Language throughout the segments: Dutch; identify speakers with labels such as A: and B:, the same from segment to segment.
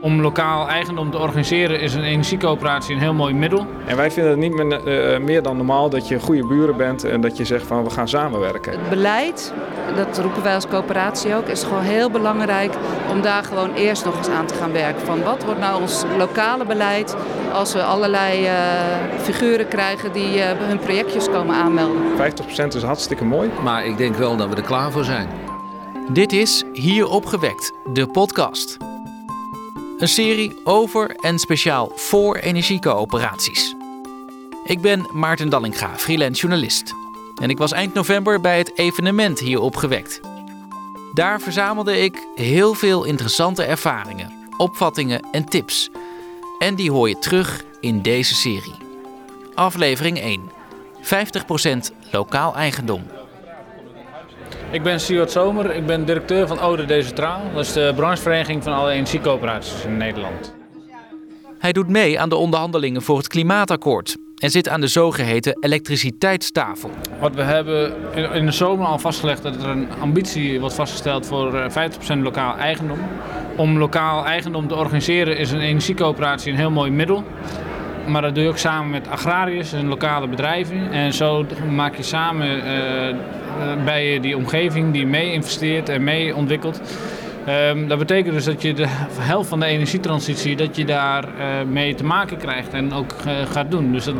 A: Om lokaal eigendom te organiseren is een energiecoöperatie een heel mooi middel.
B: En wij vinden het niet meer, uh, meer dan normaal dat je goede buren bent en dat je zegt van we gaan samenwerken.
C: Het beleid, dat roepen wij als coöperatie ook, is gewoon heel belangrijk om daar gewoon eerst nog eens aan te gaan werken. Van wat wordt nou ons lokale beleid als we allerlei uh, figuren krijgen die uh, hun projectjes komen aanmelden.
B: 50% is hartstikke mooi.
D: Maar ik denk wel dat we er klaar voor zijn.
E: Dit is Hier Opgewekt, de podcast. Een serie over en speciaal voor energiecoöperaties. Ik ben Maarten Dallinga, freelance journalist. En ik was eind november bij het evenement hier opgewekt. Daar verzamelde ik heel veel interessante ervaringen, opvattingen en tips. En die hoor je terug in deze serie. Aflevering 1. 50% lokaal eigendom.
A: Ik ben Stuart Zomer, ik ben directeur van Ode Decentraal. Dat is de branchevereniging van alle energiecoöperaties in Nederland.
E: Hij doet mee aan de onderhandelingen voor het klimaatakkoord en zit aan de zogeheten elektriciteitstafel.
A: Wat we hebben in de zomer al vastgelegd dat er een ambitie wordt vastgesteld voor 50% eh, lokaal eigendom. Om lokaal eigendom te organiseren is een energiecoöperatie een heel mooi middel. Maar dat doe je ook samen met agrariërs en lokale bedrijven. En zo maak je samen uh, bij die omgeving die mee investeert en mee ontwikkelt. Um, dat betekent dus dat je de helft van de energietransitie dat je daar uh, mee te maken krijgt en ook gaat doen. Dus er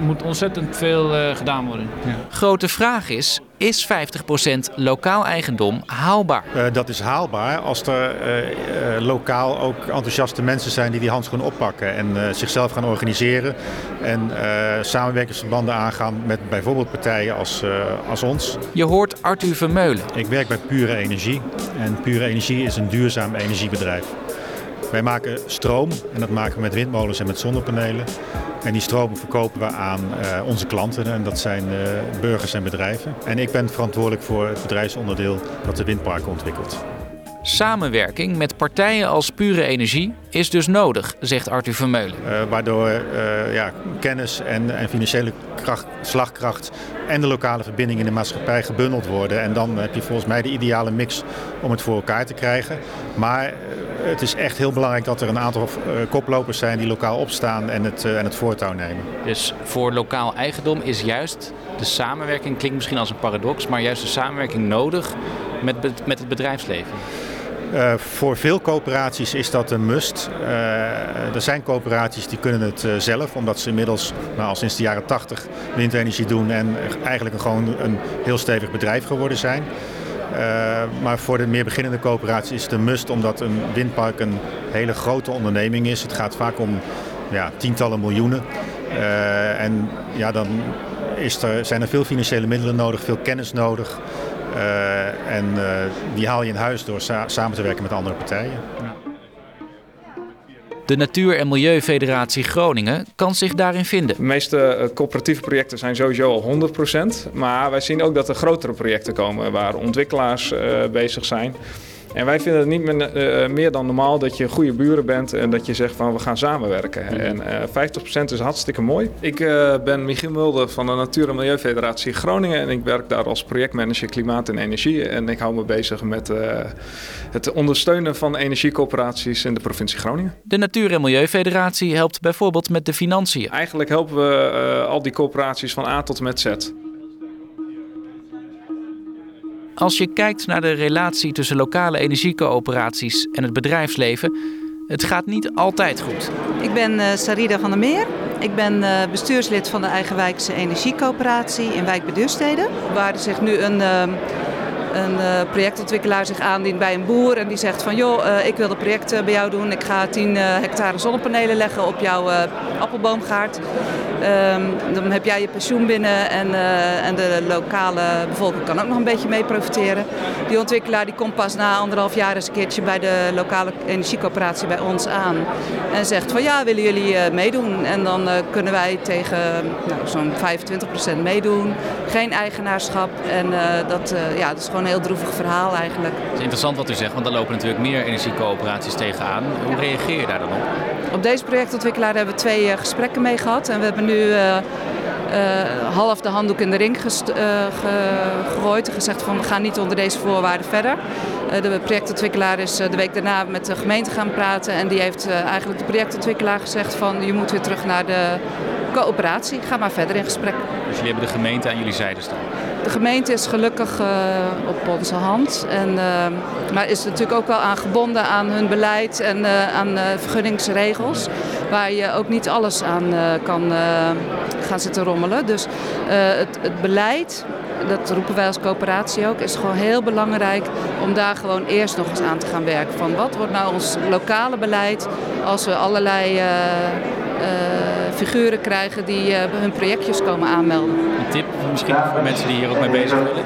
A: moet ontzettend veel gedaan worden.
E: Grote vraag is, is 50% lokaal eigendom haalbaar?
F: Uh, dat is haalbaar als er uh, uh, lokaal ook enthousiaste mensen zijn die die handschoen oppakken en zichzelf gaan organiseren en samenwerkingsverbanden aangaan met bijvoorbeeld partijen als, als ons.
E: Je hoort Arthur Vermeulen.
F: Ik werk bij Pure Energie en Pure Energie is een duurzaam energiebedrijf. Wij maken stroom en dat maken we met windmolens en met zonnepanelen. En die stroom verkopen we aan uh, onze klanten en dat zijn uh, burgers en bedrijven. En ik ben verantwoordelijk voor het bedrijfsonderdeel dat de windparken ontwikkelt.
E: Samenwerking met partijen als Pure Energie is dus nodig, zegt Arthur Vermeulen.
F: Uh, waardoor uh, ja, kennis en, en financiële kracht, slagkracht en de lokale verbinding in de maatschappij gebundeld worden. En dan heb je volgens mij de ideale mix om het voor elkaar te krijgen. Maar het is echt heel belangrijk dat er een aantal koplopers zijn die lokaal opstaan en het, en het voortouw nemen.
E: Dus voor lokaal eigendom is juist de samenwerking, klinkt misschien als een paradox, maar juist de samenwerking nodig met, met het bedrijfsleven.
F: Uh, voor veel coöperaties is dat een must. Uh, er zijn coöperaties die kunnen het uh, zelf, omdat ze inmiddels nou, al sinds de jaren 80 windenergie doen en eigenlijk gewoon een heel stevig bedrijf geworden zijn. Maar voor de meer beginnende coöperaties is het een must, omdat een windpark een hele grote onderneming is. Het gaat vaak om ja, tientallen miljoenen. en ja, dan is er, zijn er veel financiële middelen nodig, veel kennis nodig. Uh, en die haal je in huis door sa samen te werken met andere partijen.
E: De Natuur- en Milieufederatie Groningen kan zich daarin vinden.
B: De meeste uh, coöperatieve projecten zijn sowieso al 100%. Maar wij zien ook dat er grotere projecten komen waar ontwikkelaars bezig zijn. En wij vinden het niet meer, uh, meer, dan normaal dat je goede buren bent en dat je zegt van we gaan samenwerken. Mm. En uh, 50% is hartstikke mooi. Ik uh, ben Michiel Mulder van de Natuur- en Milieufederatie Groningen en ik werk daar als projectmanager klimaat en energie. En ik hou me bezig met uh, het ondersteunen van energiecoöperaties in de provincie Groningen.
E: De Natuur- en Milieufederatie helpt bijvoorbeeld met de financiën.
B: Eigenlijk helpen we al die coöperaties van A tot en met Z.
E: Als je kijkt naar de relatie tussen lokale energiecoöperaties en het bedrijfsleven, het gaat niet altijd goed.
C: Ik ben uh, Sarida van der Meer. Ik ben uh, bestuurslid van de Eigenwijkse Energiecoöperatie in Wijk bij Duurstede, waar zich nu een, uh, een projectontwikkelaar zich aandient bij een boer en die zegt van joh, ik wil een project bij jou doen. Ik ga 10 hectare zonnepanelen leggen op jouw appelboomgaard. Um, dan heb jij je pensioen binnen en, uh, en de lokale bevolking kan ook nog een beetje mee profiteren. Die ontwikkelaar die komt pas na anderhalf jaar eens een keertje bij de lokale energiecoöperatie bij ons aan. En zegt van ja, willen jullie uh, meedoen? En dan uh, kunnen wij tegen nou, zo'n 25% meedoen. Geen eigenaarschap. En dat, ja, dat is gewoon een heel droevig verhaal eigenlijk.
E: Het is interessant wat u zegt, want er lopen natuurlijk meer energiecoöperaties tegenaan. Hoe reageer je daar dan op?
C: Op deze projectontwikkelaar hebben we twee gesprekken mee gehad. En we hebben nu uh, half de handdoek in de ring gegooid en gezegd van we gaan niet onder deze voorwaarden verder. de projectontwikkelaar is de week daarna met de gemeente gaan praten en die heeft eigenlijk de projectontwikkelaar gezegd van je moet weer terug naar de coöperatie. Ga maar verder in gesprek.
E: Dus jullie hebben de gemeente aan jullie zijde staan?
C: De gemeente is gelukkig uh, op onze hand. En, uh, maar is natuurlijk ook wel aan gebonden aan hun beleid en uh, aan vergunningsregels. Waar je ook niet alles aan kan gaan zitten rommelen. Dus het, het beleid dat roepen wij als coöperatie ook, is gewoon heel belangrijk om daar gewoon eerst nog eens aan te gaan werken. Van wat wordt nou ons lokale beleid als we allerlei figuren krijgen die uh, hun projectjes komen aanmelden.
E: Een tip misschien voor mensen die hier ook mee bezig willen?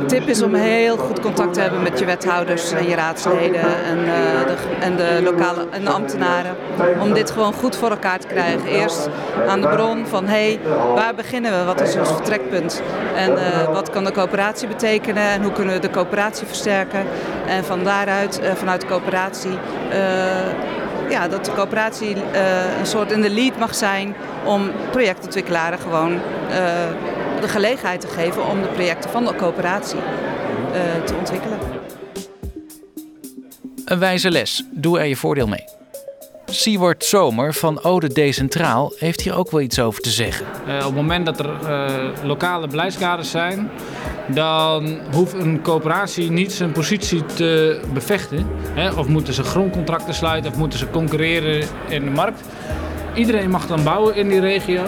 C: De tip is om heel goed contact te hebben met je wethouders en je raadsleden en, de, en de lokale en de ambtenaren. Om dit gewoon goed voor elkaar te krijgen. Eerst aan de bron van hé, hey, waar beginnen we? Wat is ons vertrekpunt? En wat kan de coöperatie betekenen en hoe kunnen we de coöperatie versterken? En van daaruit, vanuit de coöperatie ja, dat de coöperatie uh, een soort in de lead mag zijn om projectontwikkelaren gewoon uh, de gelegenheid te geven om de projecten van de coöperatie uh, te ontwikkelen.
E: Een wijze les. Doe er je voordeel mee. Siewert Zomer van Ode Decentraal heeft hier ook wel iets over te zeggen.
A: Uh, op het moment dat er uh, lokale beleidskaders zijn, dan hoeft een coöperatie niet zijn positie te bevechten. Hè? Of moeten ze grondcontracten sluiten of moeten ze concurreren in de markt. Iedereen mag dan bouwen in die regio,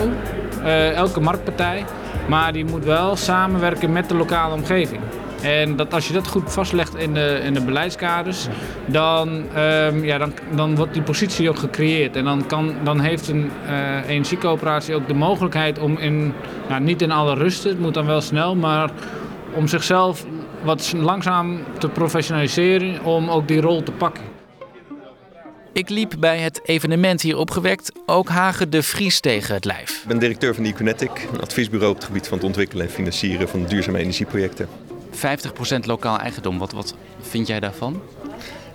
A: uh, elke marktpartij. Maar die moet wel samenwerken met de lokale omgeving. En dat als je dat goed vastlegt in de, in de beleidskaders, dan, um, ja, dan, dan wordt die positie ook gecreëerd. En dan, kan, dan heeft een uh, energiecoöperatie ook de mogelijkheid om in, nou, niet in alle rust, het moet dan wel snel, maar om zichzelf wat langzaam te professionaliseren om ook die rol te pakken.
E: Ik liep bij het evenement hier opgewekt ook Hagen de Vries tegen het lijf.
G: Ik ben directeur van Econetic, een adviesbureau op het gebied van het ontwikkelen en financieren van duurzame energieprojecten.
E: 50% lokaal eigendom, wat, wat vind jij daarvan?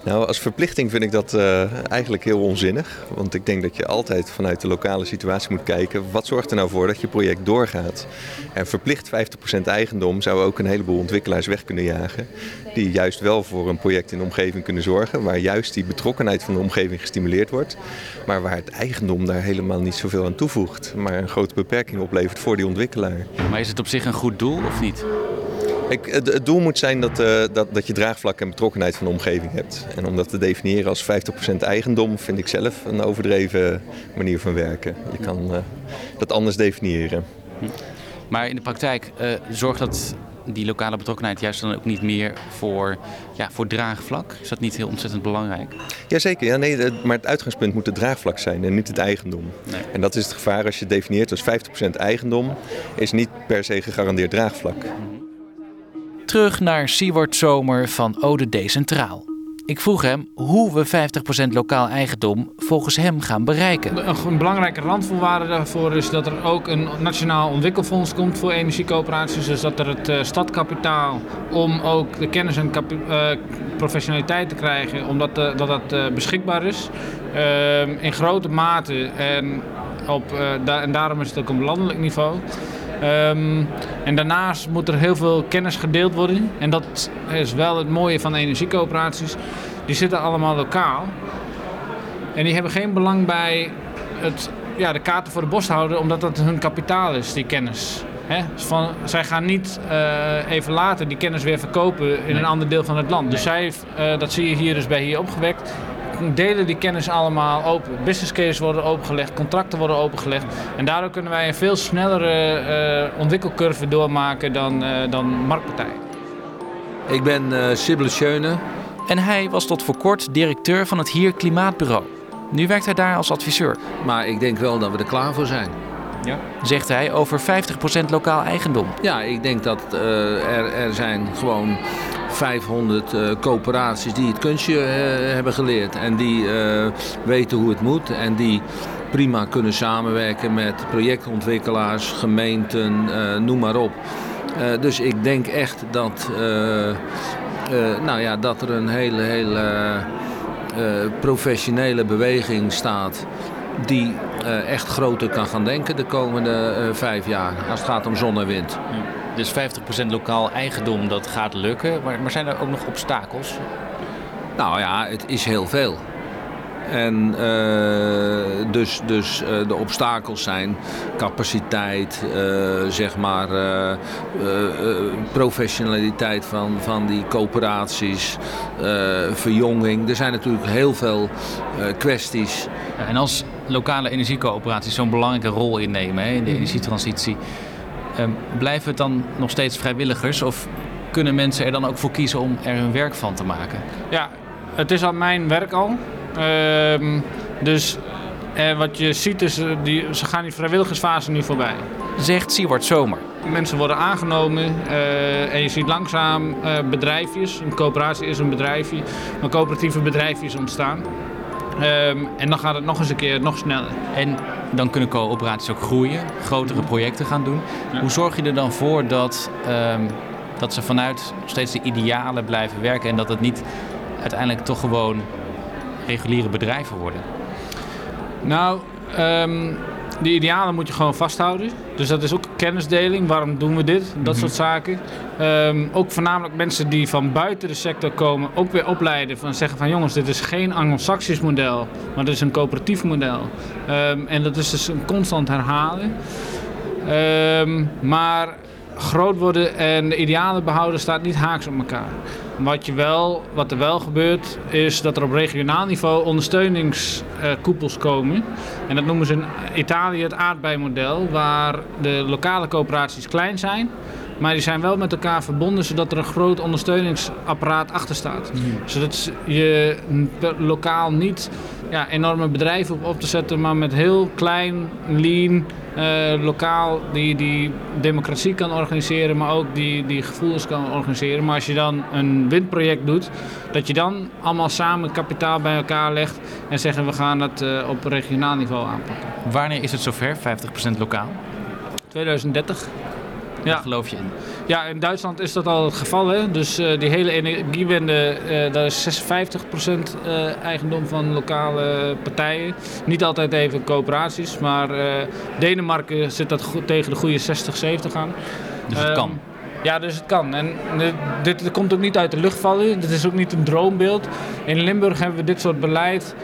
G: Nou, als verplichting vind ik dat uh, eigenlijk heel onzinnig. Want ik denk dat je altijd vanuit de lokale situatie moet kijken... wat zorgt er nou voor dat je project doorgaat? En verplicht 50% eigendom zou ook een heleboel ontwikkelaars weg kunnen jagen... die juist wel voor een project in de omgeving kunnen zorgen... waar juist die betrokkenheid van de omgeving gestimuleerd wordt... maar waar het eigendom daar helemaal niet zoveel aan toevoegt... maar een grote beperking oplevert voor die ontwikkelaar.
E: Maar is het op zich een goed doel of niet?
G: Ik, het, het, doel moet zijn dat, uh, dat, dat je draagvlak en betrokkenheid van de omgeving hebt. En om dat te definiëren als 50% eigendom vind ik zelf een overdreven manier van werken. Je kan uh, dat anders definiëren.
E: Maar in de praktijk uh, zorgt dat die lokale betrokkenheid juist dan ook niet meer voor, ja, voor draagvlak? Is dat niet heel ontzettend belangrijk?
G: Jazeker, ja, nee, maar het uitgangspunt moet het draagvlak zijn en niet het eigendom. Nee. En dat is het gevaar als je het definieert als 50% eigendom, is niet per se gegarandeerd draagvlak. Mm -hmm.
E: Terug naar Siewert Zomer van Ode Decentraal. Ik vroeg hem hoe we 50% lokaal eigendom volgens hem gaan bereiken.
A: Een belangrijke randvoorwaarde daarvoor is dat er ook een nationaal ontwikkelfonds komt voor energiecoöperaties. Dus dat er het uh, stadkapitaal om ook de kennis en uh, professionaliteit te krijgen, omdat uh, dat, dat beschikbaar is. in grote mate en, op, en daarom is het ook op landelijk niveau. Um, en daarnaast moet er heel veel kennis gedeeld worden. En dat is wel het mooie van energiecoöperaties. Die zitten allemaal lokaal. En die hebben geen belang bij het, ja, de kaarten voor de bosthouder, omdat dat hun kapitaal is, die kennis. He? Van, zij gaan niet uh, even later die kennis weer verkopen in nee. een ander deel van het land. Dus zij, uh, dat zie je hier dus bij hier opgewekt, delen die kennis allemaal open. Business cases worden opengelegd, contracten worden opengelegd. En daardoor kunnen wij een veel snellere uh, ontwikkelcurve doormaken dan, uh, dan marktpartijen.
D: Ik ben uh, Sibylle Schöne.
E: En hij was tot voor kort directeur van het Hier Klimaatbureau. Nu werkt hij daar als adviseur.
D: Maar ik denk wel dat we er klaar voor zijn.
E: Ja. Zegt hij over 50% lokaal eigendom.
D: Ja, ik denk dat uh, er, er zijn gewoon 500 uh, coöperaties die het kunstje uh, hebben geleerd. En die uh, weten hoe het moet. En die prima kunnen samenwerken met projectontwikkelaars, gemeenten, noem maar op. dus ik denk echt dat, nou ja, dat er een hele, hele professionele beweging staat die echt groter kan gaan denken de komende vijf jaar als het gaat om zon en wind.
E: Dus 50% lokaal eigendom, dat gaat lukken. Maar, maar zijn er ook nog obstakels?
D: Nou ja, het is heel veel. En uh, dus, dus uh, de obstakels zijn capaciteit, uh, zeg maar, professionaliteit van, van die coöperaties, verjonging. Er zijn natuurlijk heel veel kwesties.
E: En als lokale energiecoöperaties zo'n belangrijke rol innemen hè, in de mhm. energietransitie, blijven het dan nog steeds vrijwilligers of kunnen mensen er dan ook voor kiezen om er hun werk van te maken?
A: Ja, het is al mijn werk al. Ehm, dus eh, wat je ziet is, uh, die, ze gaan die vrijwilligersfase nu voorbij.
E: Zegt Siewart Zomer.
A: Mensen worden aangenomen uh, en je ziet langzaam uh, bedrijfjes, een coöperatie is een bedrijfje, maar coöperatieve bedrijfjes ontstaan. Um, en dan gaat het nog eens een keer nog sneller.
E: En dan kunnen coöperaties ook groeien, grotere projecten gaan doen. Ja. Hoe zorg je er dan voor dat, um, dat ze vanuit steeds de idealen blijven werken en dat het niet uiteindelijk toch gewoon reguliere bedrijven worden?
A: Nou, um, die idealen moet je gewoon vasthouden. Dus dat is ook kennisdeling. Waarom doen we dit? Dat soort zaken. Um, ook voornamelijk mensen die van buiten de sector komen, ook weer opleiden. Van zeggen van jongens, dit is geen Anglo-Saxisch model, maar dit is een coöperatief model. Um, en dat is dus een constant herhalen. maar groot worden en de idealen behouden staat niet haaks op elkaar. Wat, je wel, wat er wel gebeurt, is dat er op regionaal niveau ondersteuningskoepels komen. En dat noemen ze in Italië het aardbeimodel, waar de lokale coöperaties klein zijn. Maar die zijn wel met elkaar verbonden, zodat er een groot ondersteuningsapparaat achter staat. Mm. Zodat je lokaal niet ja, enorme bedrijven op, op te zetten, maar met heel klein, lean, uh, lokaal die, die democratie kan organiseren, maar ook die, die gevoelens kan organiseren. Maar als je dan een windproject doet, dat je dan allemaal samen kapitaal bij elkaar legt en zeggen we gaan dat uh, op regionaal niveau aanpakken.
E: Wanneer is het zover, 50% lokaal?
A: 2030.
E: Ja. Daar geloof je in?
A: Ja, in Duitsland is dat al het geval. Hè? Dus uh, die hele energiewende, uh, daar is 56% uh, eigendom van lokale partijen. Niet altijd even coöperaties, maar Denemarken zit dat tegen de goede 60, 70 aan.
E: Dus het kan?
A: Ja, dus het kan. En dit, dit komt ook niet uit de lucht vallen. Dit is ook niet een droombeeld. In Limburg hebben we dit soort beleid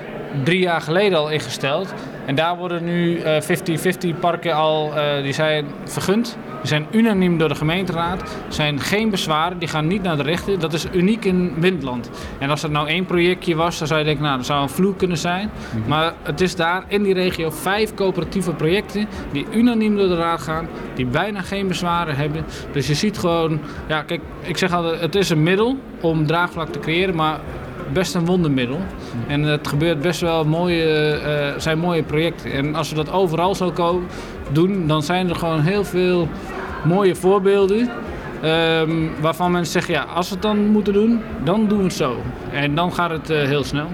A: drie jaar geleden al ingesteld. En daar worden nu 50-50 parken al, die zijn vergund. Die zijn unaniem door de gemeenteraad. Er zijn geen bezwaren, die gaan niet naar de rechter. Dat is uniek in Windland. En als er nou één projectje was, dan zou je denken, nou, dat zou een vloek kunnen zijn. Mhm. Maar het is daar in die regio vijf coöperatieve projecten die unaniem door de raad gaan, die bijna geen bezwaren hebben. Dus je ziet gewoon, ja, kijk, ik zeg altijd, het is een middel om draagvlak te creëren, maar best een wondermiddel. Mhm. En het gebeurt best wel mooie, uh, zijn mooie projecten. En als we dat overal zo doen, dan zijn er gewoon heel veel mooie voorbeelden. Um, waarvan mensen zeggen, ja, als we het dan moeten doen, dan doen we het zo. En dan gaat het uh, heel snel.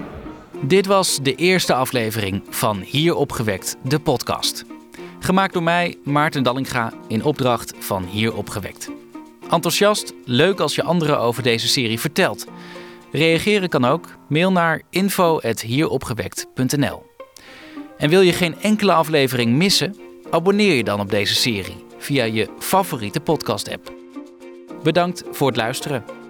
E: Dit was de eerste aflevering van Hier Opgewekt, de podcast. Gemaakt door mij, Maarten Dallinga, in opdracht van Hier Opgewekt. Enthousiast, leuk als je anderen over deze serie vertelt. Reageren kan ook. Mail naar info.hieropgewekt.nl En wil je geen enkele aflevering missen? Abonneer je dan op deze serie via je favoriete podcast-app. Bedankt voor het luisteren.